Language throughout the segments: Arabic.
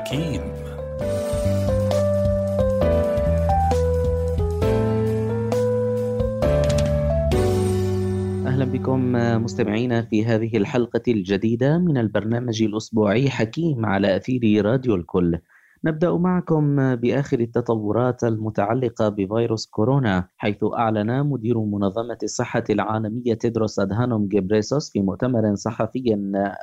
حكيم أهلا بكم مستمعينا في هذه الحلقة الجديدة من البرنامج الأسبوعي حكيم على أثير راديو الكل. نبدأ معكم بآخر التطورات المتعلقة بفيروس كورونا حيث أعلن مدير منظمة الصحة العالمية تيدروس أدهانوم جيبريسوس في مؤتمر صحفي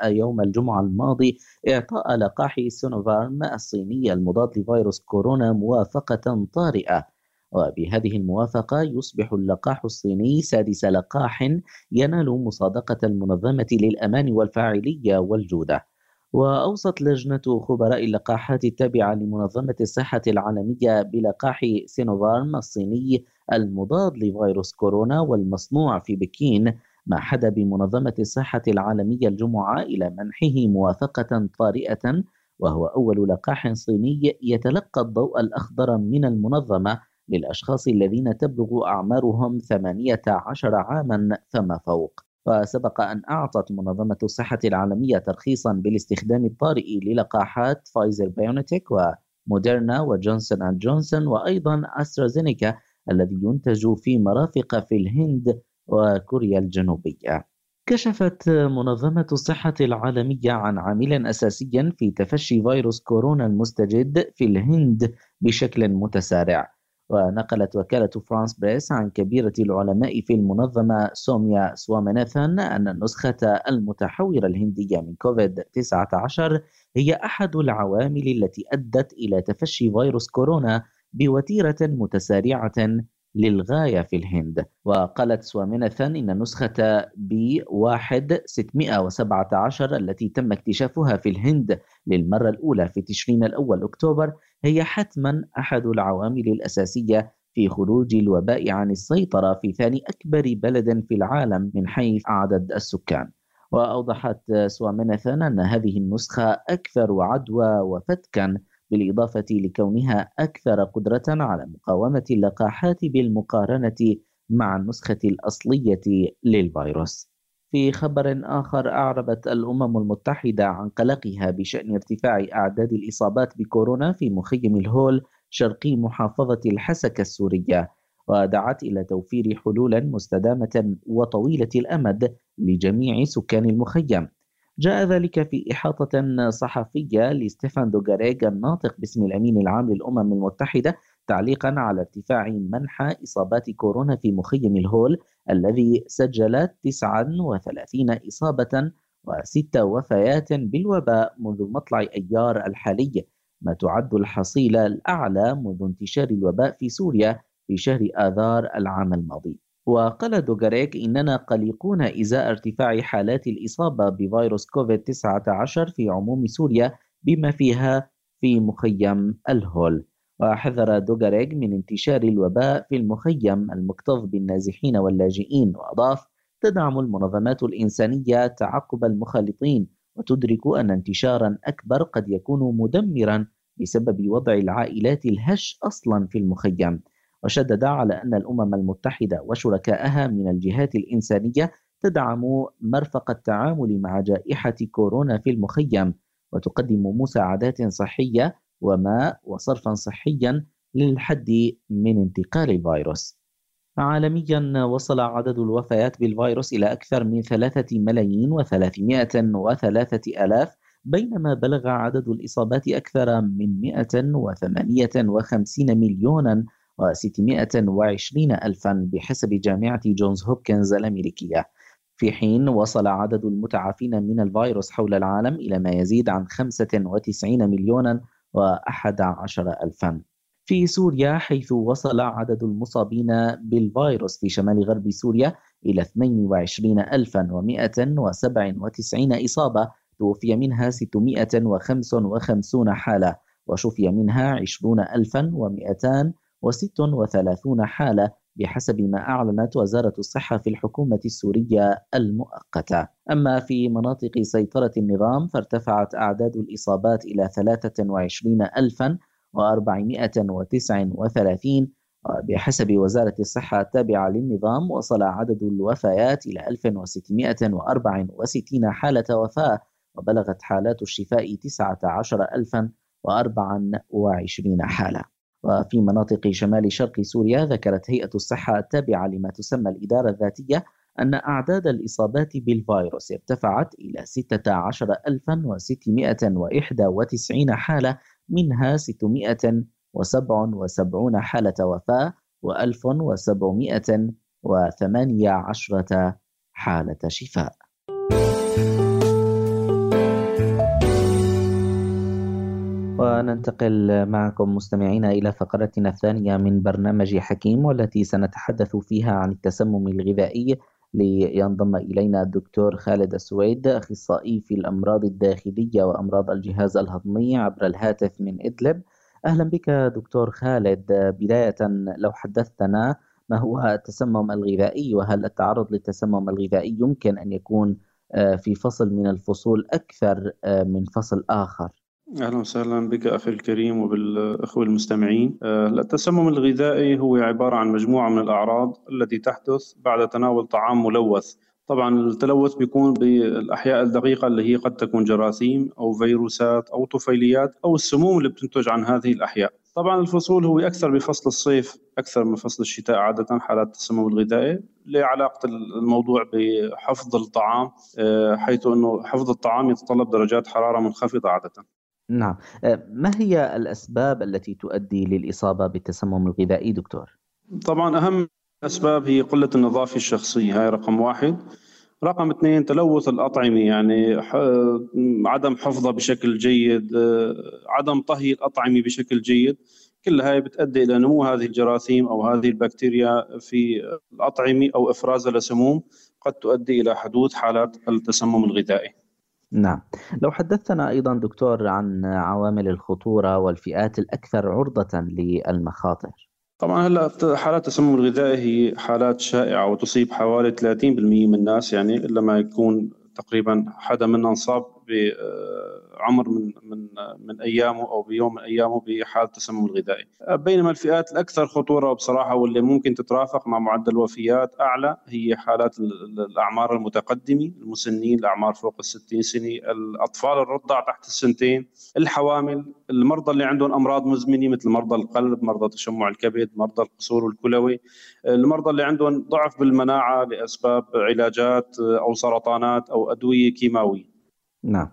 يوم الجمعة الماضي إعطاء لقاح سينوفارم الصيني المضاد لفيروس كورونا موافقة طارئة. وبهذه الموافقة يصبح اللقاح الصيني سادس لقاح ينال مصادقة المنظمة للأمان والفاعلية والجودة. وأوصت لجنة خبراء اللقاحات التابعة لمنظمة الصحة العالمية بلقاح سينوفارم الصيني المضاد لفيروس كورونا والمصنوع في بكين مما حدا بمنظمة الصحة العالمية الجمعة إلى منحه موافقة طارئة وهو أول لقاح صيني يتلقى الضوء الأخضر من المنظمة للأشخاص الذين تبلغ أعمارهم 18 عاما فما فوق. وسبق أن أعطت منظمة الصحة العالمية ترخيصا بالاستخدام الطارئ للقاحات فايزر بيونتيك وموديرنا وجونسون أند جونسون وأيضا أسترازينيكا الذي ينتج في مرافق في الهند وكوريا الجنوبية. كشفت منظمة الصحة العالمية عن عامل أساسي في تفشي فيروس كورونا المستجد في الهند بشكل متسارع. ونقلت وكالة فرانس بريس عن كبيرة العلماء في المنظمة سوميا سواميناثان أن النسخة المتحورة الهندية من كوفيد 19 هي أحد العوامل التي أدت إلى تفشي فيروس كورونا بوتيرة متسارعة للغاية في الهند. وقالت سوامناثان إن نسخة بي 1 617 التي تم اكتشافها في الهند للمرة الأولى في تشرين الأول أكتوبر هي حتما أحد العوامل الأساسية في خروج الوباء عن السيطرة في ثاني أكبر بلد في العالم من حيث عدد السكان وأوضحت سوامناثان أن هذه النسخة أكثر عدوى وفتكا بالإضافة لكونها أكثر قدرة على مقاومة اللقاحات بالمقارنة مع النسخة الأصلية للفيروس. في خبر آخر أعربت الأمم المتحدة عن قلقها بشأن ارتفاع أعداد الإصابات بكورونا في مخيم الهول شرقي محافظة الحسكة السورية ودعت إلى توفير حلول مستدامة وطويلة الأمد لجميع سكان المخيم. جاء ذلك في إحاطة صحفية لستيفان دوغاريغ الناطق باسم الأمين العام للأمم المتحدة تعليقا على ارتفاع منحى إصابات كورونا في مخيم الهول الذي سجل 39 إصابة وست وفيات بالوباء منذ مطلع أيار الحالي ما تعد الحصيلة الأعلى منذ انتشار الوباء في سوريا في شهر آذار العام الماضي. وقال دوغاريك إننا قلقون إزاء ارتفاع حالات الإصابة بفيروس كوفيد-19 في عموم سوريا بما فيها في مخيم الهول وحذر دوغاريغ من انتشار الوباء في المخيم المكتظ بالنازحين واللاجئين وأضاف تدعم المنظمات الإنسانية تعقب المخالطين وتدرك أن انتشارا أكبر قد يكون مدمرا بسبب وضع العائلات الهش أصلا في المخيم وشدد على أن الأمم المتحدة وشركائها من الجهات الإنسانية تدعم مرفق التعامل مع جائحة كورونا في المخيم وتقدم مساعدات صحية وماء وصرفا صحيا للحد من انتقال الفيروس. عالميا وصل عدد الوفيات بالفيروس إلى أكثر من ثلاثة ملايين وثلاثمائة وثلاثة ألاف بينما بلغ عدد الإصابات أكثر من 158 مليونا و620 ألفا بحسب جامعة جونز هوبكنز الأمريكية. في حين وصل عدد المتعافين من الفيروس حول العالم إلى ما يزيد عن 95 مليونا وأحد عشر ألفا. في سوريا حيث وصل عدد المصابين بالفيروس في شمال غرب سوريا إلى 22197 إصابة توفي منها 655 حالة وشفي منها 20236 حالة بحسب ما أعلنت وزارة الصحة في الحكومة السورية المؤقتة. أما في مناطق سيطرة النظام فارتفعت أعداد الإصابات إلى 23439 بحسب وزارة الصحة التابعة للنظام وصل عدد الوفيات إلى 1664 حالة وفاة وبلغت حالات الشفاء 19000 24 حالة. وفي مناطق شمال شرق سوريا ذكرت هيئة الصحة التابعة لما تسمى الإدارة الذاتية أن أعداد الإصابات بالفيروس ارتفعت إلى 16691 حالة منها 677 حالة وفاة و1718 حالة شفاء. وننتقل معكم مستمعينا إلى فقرتنا الثانية من برنامج حكيم والتي سنتحدث فيها عن التسمم الغذائي لينضم إلينا الدكتور خالد السويد أخصائي في الأمراض الداخلية وأمراض الجهاز الهضمي عبر الهاتف من إدلب. أهلا بك دكتور خالد. بداية لو حدثتنا ما هو التسمم الغذائي؟ وهل التعرض للتسمم الغذائي يمكن أن يكون آه، في فصل من الفصول أكثر آه، من فصل آخر؟ أهلا وسهلا بك أخي الكريم وبالأخوة المستمعين آه، التسمم الغذائي هو عبارة عن مجموعة من الأعراض التي تحدث بعد تناول طعام ملوث طبعا التلوث بيكون بالأحياء الدقيقة اللي هي قد تكون جراثيم أو فيروسات أو طفيليات أو السموم اللي بتنتج عن هذه الأحياء. طبعا الفصول هو أكثر بفصل الصيف أكثر من فصل الشتاء عادة حالات التسمم الغذائي لعلاقة الموضوع بحفظ الطعام آه، حيث إنه حفظ الطعام يتطلب درجات حرارة منخفضة عادة. نعم. آه، ما هي الأسباب التي تؤدي للإصابة بالتسمم الغذائي دكتور؟ طبعا أهم أسباب هي قلة النظافة الشخصية هاي رقم واحد. رقم اثنين تلوث الأطعمة يعني عدم حفظها بشكل جيد آه، عدم طهي الأطعمة بشكل جيد. كل هاي بتؤدي إلى نمو هذه الجراثيم أو هذه البكتيريا في الأطعمة أو إفرازها لسموم قد تؤدي إلى حدوث حالات التسمم الغذائي. نعم. لو حدثنا أيضا دكتور عن عوامل الخطورة والفئات الأكثر عرضة للمخاطر. طبعا هلأ حالات التسمم الغذائي هي حالات شائعة وتصيب حوالي 30% من الناس يعني إلا ما يكون تقريبا حدا منا انصاب بعمر من من من أيامه أو بيوم من أيامه بحاله التسمم الغذائي. بينما الفئات الأكثر خطورة بصراحة واللي ممكن تترافق مع معدل وفيات أعلى هي حالات الأعمار المتقدمة المسنين الأعمار فوق ال 60 سنة الأطفال الرضع تحت السنتين الحوامل المرضى اللي عندهم أمراض مزمنة مثل مرضى القلب مرضى تشمع الكبد مرضى القصور الكلوي المرضى اللي عندهم ضعف بالمناعة لأسباب علاجات أو سرطانات أو أدوية كيماوية. نعم.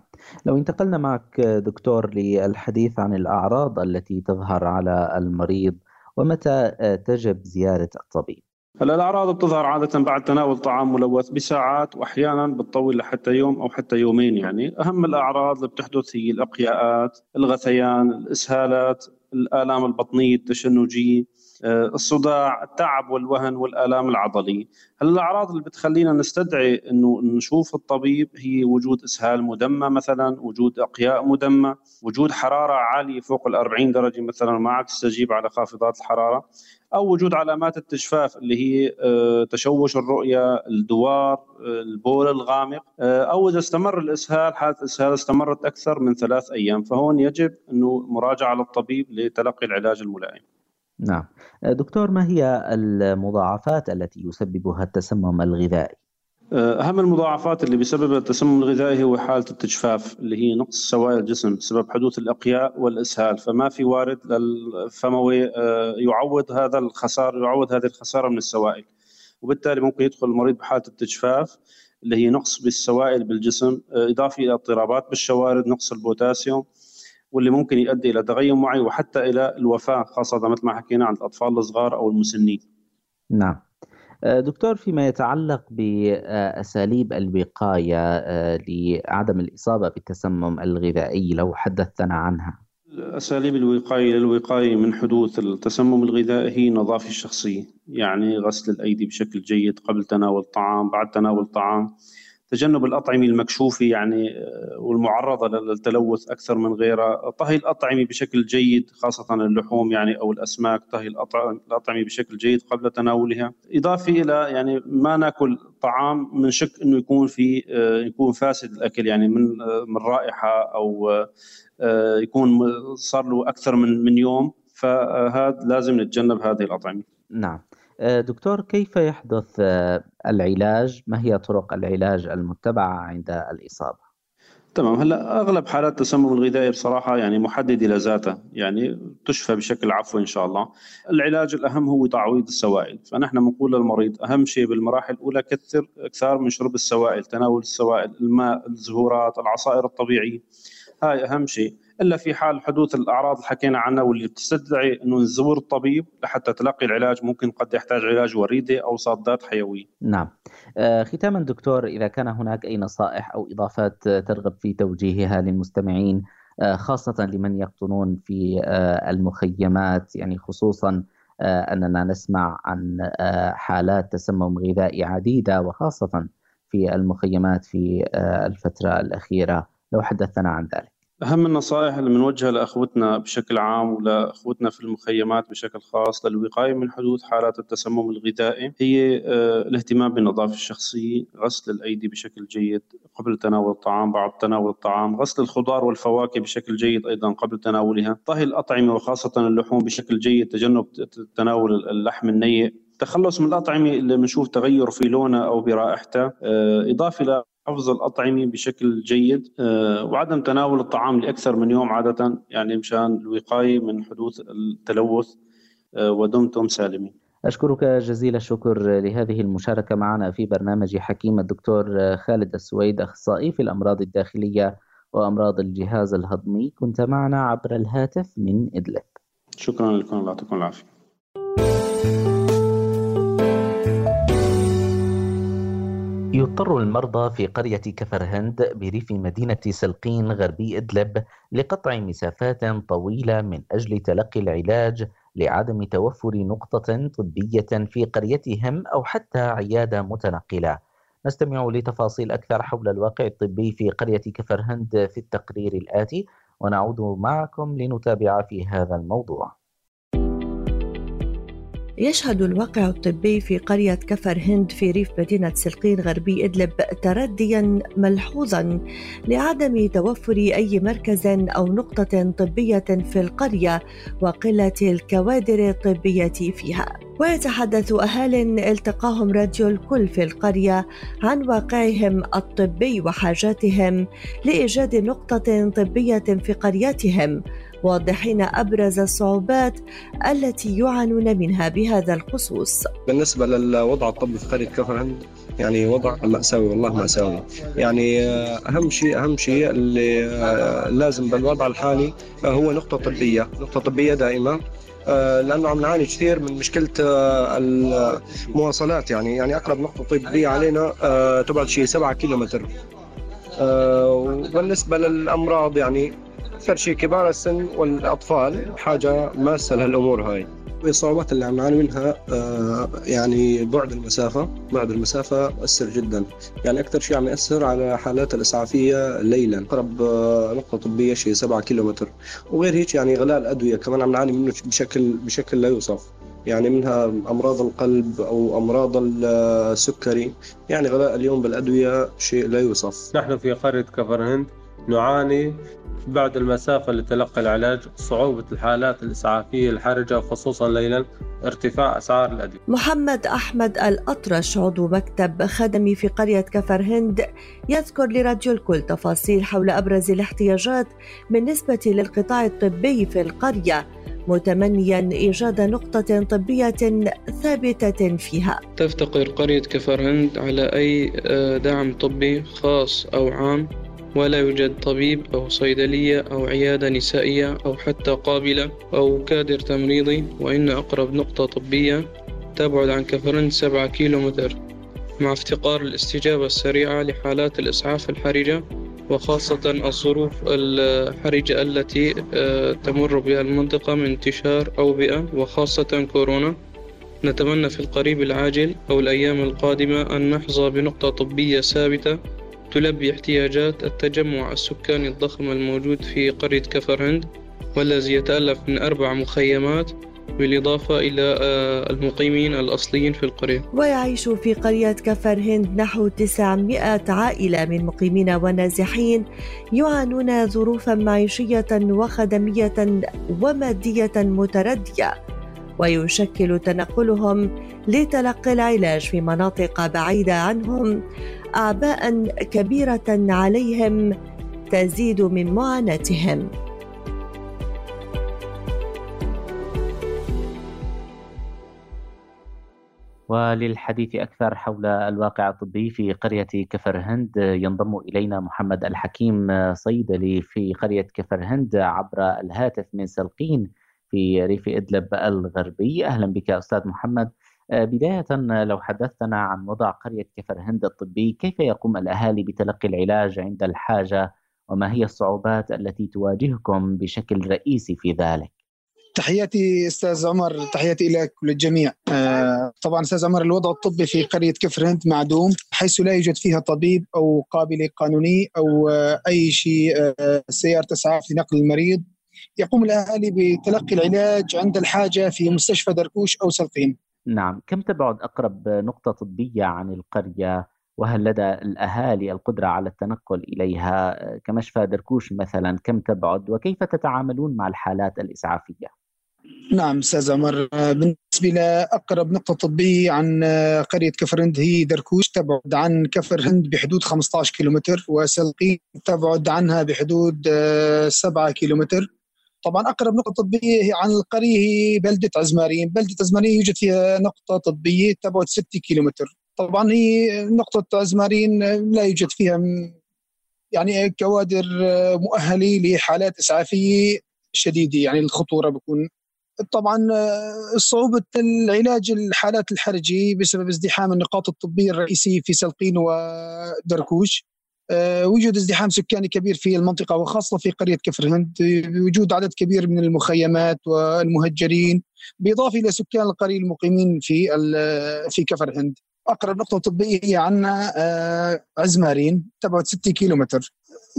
لو انتقلنا معك دكتور للحديث عن الأعراض التي تظهر على المريض ومتى تجب زيارة الطبيب؟ هلا الأعراض بتظهر عادة بعد تناول طعام ملوث بساعات وأحيانا بتطول لحتى يوم أو حتى يومين يعني. أهم الأعراض اللي بتحدث هي الأقياءات الغثيان الإسهالات الآلام البطنية التشنجية آه، الصداع التعب والوهن والآلام العضلية. هل الأعراض اللي بتخلينا نستدعي أنه نشوف الطبيب هي وجود إسهال مدمى مثلا وجود أقياء مدمى وجود حرارة عالية فوق ال 40 درجة مثلا معك تستجيب على خافضات الحرارة. أو وجود علامات التجفاف اللي هي آه، تشوش الرؤية الدوار آه، البول الغامق أو إذا استمر الإسهال حالة الإسهال استمرت أكثر من ثلاث أيام. فهون يجب أنه مراجعة للطبيب لتلقي العلاج الملائم. نعم. دكتور ما هي المضاعفات التي يسببها التسمم الغذائي؟ أهم المضاعفات اللي بسبب التسمم الغذائي هو حالة التجفاف اللي هي نقص سوائل الجسم بسبب حدوث الأقياء والإسهال فما في وارد للفموي آه، يعوض هذا الخسارة يعوض هذه الخسارة من السوائل وبالتالي ممكن يدخل المريض بحالة التجفاف اللي هي نقص بالسوائل بالجسم آه، إضافة إلى اضطرابات بالشوارد نقص البوتاسيوم واللي ممكن يؤدي إلى تغير معي وحتى إلى الوفاة خاصة مثل ما حكينا عن الأطفال الصغار أو المسنين. نعم. آه، دكتور فيما يتعلق بأساليب الوقاية آه، لعدم الإصابة بالتسمم الغذائي لو حدثتنا عنها. أساليب الوقاية للوقاية من حدوث التسمم الغذائي هي النظافه الشخصية، يعني غسل الأيدي بشكل جيد قبل تناول الطعام، بعد تناول الطعام، تجنب الأطعمة المكشوفة يعني آه، والمعرضة للتلوث أكثر من غيرها. طهي الأطعمة بشكل جيد خاصة اللحوم يعني أو الأسماك. طهي الأطعمة بشكل جيد قبل تناولها. إضافة إلى يعني ما نأكل طعام من شك أنه يكون في آه، يكون فاسد الأكل يعني من آه، من رائحة أو يكون صار له أكثر من من يوم. فهذا لازم نتجنب هذه الأطعمة. نعم. دكتور كيف يحدث آه، العلاج؟ ما هي طرق العلاج المتبعة عند الإصابة؟ تمام هلا أغلب حالات التسمم الغذائي بصراحة يعني محدد إلى ذاته يعني تشفى بشكل عفوي إن شاء الله. العلاج الأهم هو تعويض السوائل، فنحن بنقول للمريض أهم شيء بالمراحل الأولى كثر أكثر من شرب السوائل، تناول السوائل، الماء، الزهورات، العصائر الطبيعية. هاي أهم شيء. إلا في حال حدوث الأعراض اللي حكينا عنها واللي بتستدعي إنه نزور الطبيب لحتى تلقي العلاج ممكن قد يحتاج علاج وريده أو صادات حيوية. نعم. آه ختاما دكتور إذا كان هناك أي نصائح أو إضافات ترغب في توجيهها للمستمعين آه خاصة لمن يقطنون في آه المخيمات يعني خصوصا أننا نسمع عن حالات تسمم غذائي عديدة وخاصة في المخيمات في الفترة الأخيرة لو حدثنا عن ذلك. أهم النصائح اللي بنوجهها لأخوتنا بشكل عام ولأخوتنا في المخيمات بشكل خاص للوقاية من حدوث حالات التسمم الغذائي هي آه، الاهتمام بالنظافة الشخصية غسل الأيدي بشكل جيد قبل تناول الطعام بعد تناول الطعام غسل الخضار والفواكه بشكل جيد أيضا قبل تناولها طهي الأطعمة وخاصة اللحوم بشكل جيد تجنب تناول اللحم النيء التخلص من الأطعمة اللي بنشوف تغير في لونها أو برائحتها آه، إضافة إلى حفظ الأطعمة بشكل جيد آه، وعدم تناول الطعام لأكثر من يوم عادة يعني مشان الوقاية من حدوث التلوث آه، ودمتم سالمين. أشكرك جزيل الشكر لهذه المشاركة معنا في برنامج حكيم الدكتور خالد السويد أخصائي في الأمراض الداخلية وأمراض الجهاز الهضمي. كنت معنا عبر الهاتف من إدلب. شكرا لكم الله يعطيكم العافية. يضطر المرضى في قرية كفرهند بريف مدينة سلقين غربي إدلب لقطع مسافات طويلة من أجل تلقي العلاج لعدم توفر نقطة طبية في قريتهم أو حتى عيادة متنقلة. نستمع لتفاصيل أكثر حول الواقع الطبي في قرية كفرهند في التقرير الآتي ونعود معكم لنتابع في هذا الموضوع. يشهد الواقع الطبي في قرية كفر هند في ريف مدينة سلقين غربي إدلب ترديا ملحوظا لعدم توفر أي مركز أو نقطة طبية في القرية وقلة الكوادر الطبية فيها. ويتحدث أهال التقاهم راديو الكل في القرية عن واقعهم الطبي وحاجاتهم لإيجاد نقطة طبية في قريتهم واضحين أبرز الصعوبات التي يعانون منها بهذا الخصوص. بالنسبة للوضع الطبي في قريه كفر هند يعني وضع مأساوي والله مأساوي. يعني آه، أهم شيء أهم شيء اللي آه، لازم بالوضع الحالي آه، هو نقطة طبية. نقطة طبية دائمة لأنه عم نعاني كثير من مشكلة المواصلات. يعني يعني أقرب نقطة طبية علينا تبعد شيء 7 كيلومتر. وبالنسبة للأمراض يعني أكثر شيء كبار السن والأطفال حاجة ماسة لهالأمور هاي. الصعوبات اللي عم نعاني منها آه، يعني بعد المسافة بعد المسافة مؤثر جدا. يعني أكثر شيء عم يأثر على حالات الإسعافية ليلا. أقرب آه، نقطة طبية شيء 7 كيلومتر. وغير هيك يعني غلاء الأدوية كمان عم نعاني منه بشكل بشكل لا يوصف. يعني منها أمراض القلب أو أمراض السكري. يعني غلاء اليوم بالأدوية شيء لا يوصف. نحن في قرية كفر هند نعاني بعد المسافة لتلقي العلاج صعوبة الحالات الإسعافية الحرجة خصوصا ليلا ارتفاع أسعار الأدوية. محمد أحمد الأطرش عضو مكتب خدمي في قرية كفر هند يذكر لراديو الكل تفاصيل حول أبرز الاحتياجات بالنسبة للقطاع الطبي في القرية متمنيا إيجاد نقطة طبية ثابتة فيها. تفتقر قرية كفر هند على أي آه، دعم طبي خاص أو عام؟ ولا يوجد طبيب أو صيدلية أو عيادة نسائية أو حتى قابلة أو كادر تمريضي وإن أقرب نقطة طبية تبعد عن كفرنت سبعة كيلو متر مع افتقار الاستجابة السريعة لحالات الإسعاف الحرجة وخاصة الظروف الحرجة التي آه، تمر بها المنطقة من انتشار أوبئة وخاصة كورونا نتمنى في القريب العاجل أو الأيام القادمة أن نحظى بنقطة طبية ثابتة تلبي احتياجات التجمع السكاني الضخم الموجود في قرية كفر هند والذي يتألف من أربع مخيمات بالإضافة إلى آه، المقيمين الأصليين في القرية. ويعيش في قرية كفر هند نحو 900 عائلة من مقيمين ونازحين يعانون ظروفا معيشية وخدمية ومادية متردية ويشكل تنقلهم لتلقي العلاج في مناطق بعيدة عنهم. اعباء كبيرة عليهم تزيد من معاناتهم. وللحديث أكثر حول الواقع الطبي في قرية كفر هند ينضم إلينا محمد الحكيم صيدلي في قرية كفر هند عبر الهاتف من سلقين في ريف إدلب الغربي. أهلا بك أستاذ محمد. بداية لو حدثتنا عن وضع قرية كفر هند الطبي كيف يقوم الأهالي بتلقي العلاج عند الحاجة؟ وما هي الصعوبات التي تواجهكم بشكل رئيسي في ذلك؟ تحياتي أستاذ عمر تحياتي لك وللجميع آه طبعا أستاذ عمر الوضع الطبي في قرية كفر هند معدوم حيث لا يوجد فيها طبيب أو قابله قانوني أو آه أي شيء آه سيارة إسعاف لنقل المريض. يقوم الأهالي بتلقي العلاج عند الحاجة في مستشفى دركوش أو سلقين. نعم. كم تبعد أقرب نقطة طبية عن القرية؟ وهل لدى الأهالي القدرة على التنقل إليها؟ كمشفى دركوش مثلا كم تبعد؟ وكيف تتعاملون مع الحالات الإسعافية؟ نعم أستاذ عمر. بالنسبة لأقرب نقطة طبية عن قرية كفر هند هي دركوش. تبعد عن كفر هند بحدود 15 كيلومتر وسلقين تبعد عنها بحدود 7 كيلومتر. طبعا أقرب نقطة طبية عن القرية هي بلدة عزمارين بلدة عزمارين يوجد فيها نقطة طبية تبعد 6 كيلومتر. طبعا هي نقطة عزمارين لا يوجد فيها يعني كوادر مؤهلة لحالات إسعافية شديدة. يعني الخطورة بكون طبعا صعوبة العلاج الحالات الحرجة بسبب ازدحام النقاط الطبية الرئيسية في سلقين ودركوش. وجود ازدحام سكاني كبير في المنطقة وخاصة في قرية كفر هند بوجود عدد كبير من المخيمات والمهجرين بالإضافة إلى سكان القرية المقيمين في في كفر هند أقرب نقطة طبية هي عنا عزمارين تبعد 6 كيلو متر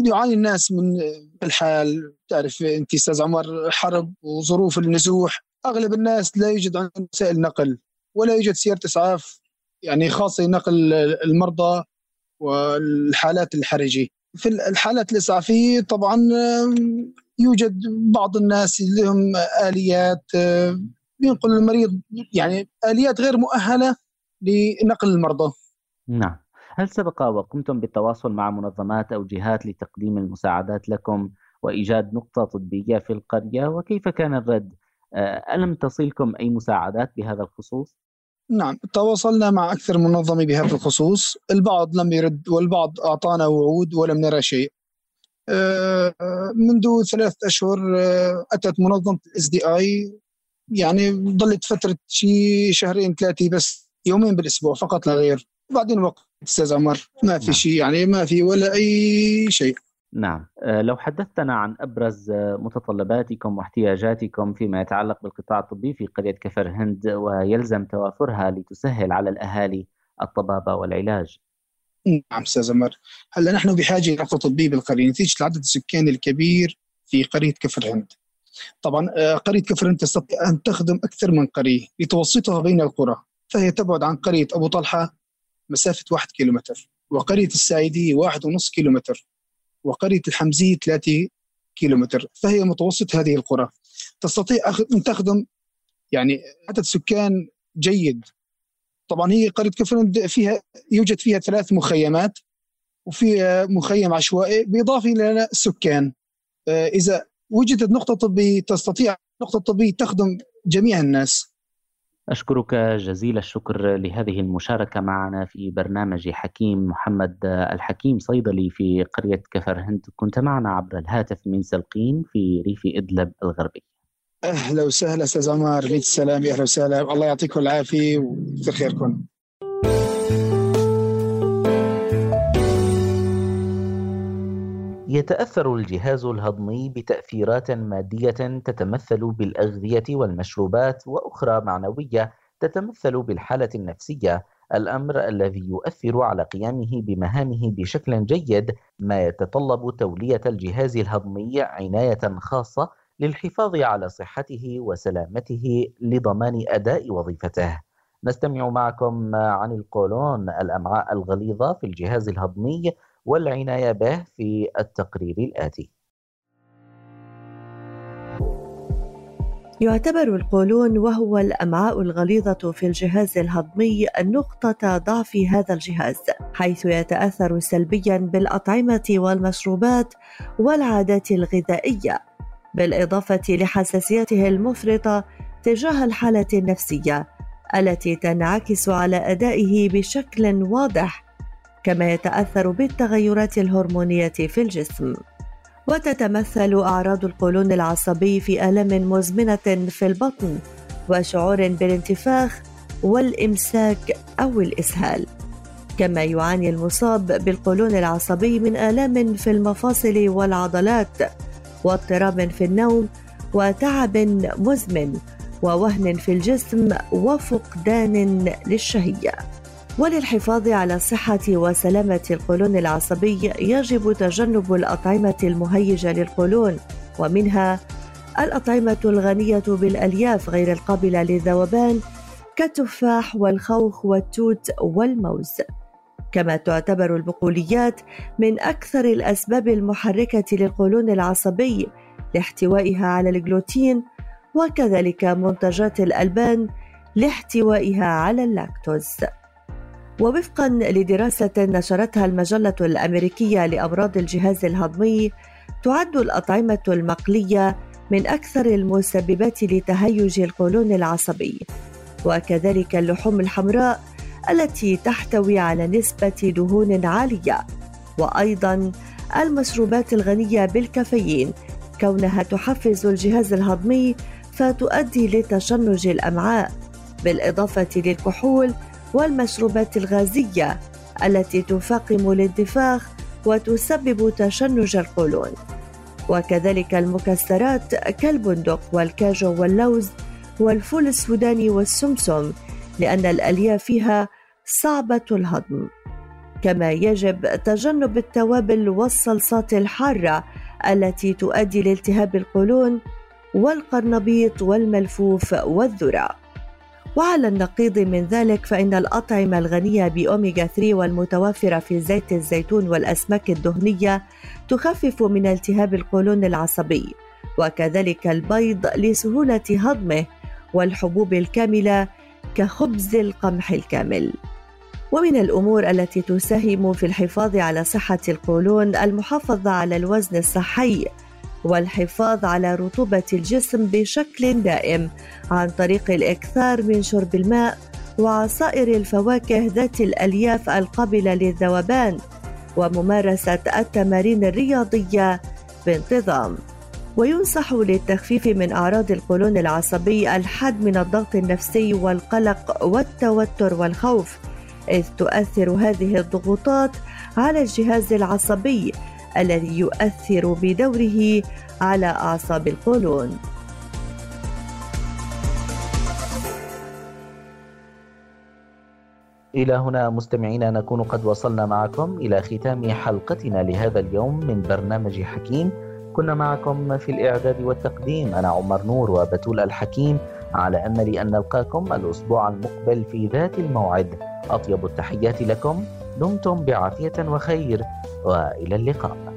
يعاني الناس من الحال تعرف انت أستاذ عمر حرب وظروف النزوح. أغلب الناس لا يوجد عندهم وسائل نقل ولا يوجد سيارة إسعاف يعني خاصة لنقل المرضى. والحالات الحرجه في الحالات الإسعافية طبعا يوجد بعض الناس لهم آليات بينقل المريض يعني آليات غير مؤهلة لنقل المرضى نعم هل سبق وقمتم بالتواصل مع منظمات أو جهات لتقديم المساعدات لكم وإيجاد نقطة طبية في القرية وكيف كان الرد؟ ألم تصلكم أي مساعدات بهذا الخصوص؟ نعم تواصلنا مع أكثر منظمة بهذا الخصوص. البعض لم يرد والبعض أعطانا وعود ولم نرى شيء. منذ ثلاثة أشهر أتت منظمة الاس دي آي يعني ظلت فترة شيء شهرين ثلاثة بس يومين بالأسبوع فقط لا غير. بعدين وقف أستاذ عمر ما في شيء يعني ما في ولا أي شيء. نعم لو حدثتنا عن أبرز متطلباتكم واحتياجاتكم فيما يتعلق بالقطاع الطبي في قرية كفر هند ويلزم توافرها لتسهل على الأهالي الطبابة والعلاج. نعم أستاذ عمر، هلا نحن بحاجة إلى طبيه بالقرية نتيجة العدد السكاني الكبير في قرية كفر هند. طبعا قرية كفر هند تستطيع أن تخدم أكثر من قرية لتوسطها بين القرى، فهي تبعد عن قرية أبو طلحة مسافة واحد كيلومتر وقرية الساعدية واحد ونص كيلومتر وقرية الحمزية ثلاثة كيلومتر. فهي متوسط هذه القرى. تستطيع أن تخدم يعني عدد سكان جيد. طبعا هي قرية كفر فيها يوجد فيها ثلاث مخيمات وفيها مخيم عشوائي بالإضافة إلى السكان إذا وجدت نقطة طبية تستطيع نقطة طبية تخدم جميع الناس. أشكرك جزيل الشكر لهذه المشاركة معنا في برنامج حكيم محمد الحكيم صيدلي في قرية كفر هند. كنت معنا عبر الهاتف من سلقين في ريف إدلب الغربي. أهلا وسهلا أستاذ عمر بيت السلام أهلا وسهلا. الله يعطيكم العافية وكثر خيركم يتأثر الجهاز الهضمي بتأثيرات مادية تتمثل بالأغذية والمشروبات وأخرى معنوية تتمثل بالحالة النفسية الأمر الذي يؤثر على قيامه بمهامه بشكل جيد ما يتطلب تولية الجهاز الهضمي عناية خاصة للحفاظ على صحته وسلامته لضمان أداء وظيفته. نستمع معكم عن القولون الأمعاء الغليظة في الجهاز الهضمي والعناية به في التقرير الآتي. يعتبر القولون وهو الأمعاء الغليظة في الجهاز الهضمي نقطه ضعف هذا الجهاز حيث يتأثر سلبيا بالأطعمة والمشروبات والعادات الغذائية بالإضافة لحساسيته المفرطة تجاه الحالة النفسية التي تنعكس على أدائه بشكل واضح كما يتأثر بالتغيرات الهرمونية في الجسم. وتتمثل أعراض القولون العصبي في آلام مزمنة في البطن وشعور بالانتفاخ والإمساك أو الإسهال. كما يعاني المصاب بالقولون العصبي من آلام في المفاصل والعضلات واضطراب في النوم وتعب مزمن ووهن في الجسم وفقدان للشهية. وللحفاظ على صحة وسلامة القولون العصبي يجب تجنب الأطعمة المهيجة للقولون ومنها الأطعمة الغنية بالألياف غير القابلة للذوبان كالتفاح والخوخ والتوت والموز. كما تعتبر البقوليات من أكثر الأسباب المحركة للقولون العصبي لاحتوائها على الجلوتين وكذلك منتجات الألبان لاحتوائها على اللاكتوز. ووفقا لدراسة نشرتها المجلة الأمريكية لأمراض الجهاز الهضمي تعد الأطعمة المقلية من أكثر المسببات لتهيج القولون العصبي وكذلك اللحوم الحمراء التي تحتوي على نسبة دهون عالية وأيضا المشروبات الغنية بالكافيين كونها تحفز الجهاز الهضمي فتؤدي لتشنج الأمعاء بالإضافة للكحول والمشروبات الغازية التي تفاقم الانتفاخ وتسبب تشنج القولون. وكذلك المكسرات كالبندق والكاجو واللوز والفول السوداني والسمسم لأن الألياف فيها صعبة الهضم. كما يجب تجنب التوابل والصلصات الحارة التي تؤدي لالتهاب القولون والقرنبيط والملفوف والذرة. وعلى النقيض من ذلك فإن الأطعمة الغنية بأوميغا 3 والمتوفرة في زيت الزيتون والأسماك الدهنية تخفف من التهاب القولون العصبي وكذلك البيض لسهولة هضمه والحبوب الكاملة كخبز القمح الكامل. ومن الأمور التي تساهم في الحفاظ على صحة القولون المحافظة على الوزن الصحي والحفاظ على رطوبة الجسم بشكل دائم عن طريق الإكثار من شرب الماء وعصائر الفواكه ذات الألياف القابلة للذوبان وممارسة التمارين الرياضية بانتظام. وينصح للتخفيف من أعراض القولون العصبي الحد من الضغط النفسي والقلق والتوتر والخوف إذ تؤثر هذه الضغوطات على الجهاز العصبي الذي يؤثر بدوره على أعصاب القولون. إلى هنا مستمعينا نكون قد وصلنا معكم إلى ختام حلقتنا لهذا اليوم من برنامج حكيم. كنا معكم في الإعداد والتقديم. أنا عمر نور وبتول الحكيم على أمل أن نلقاكم الأسبوع المقبل في ذات الموعد. أطيب التحيات لكم. دمتم بعافية وخير. وإلى اللقاء.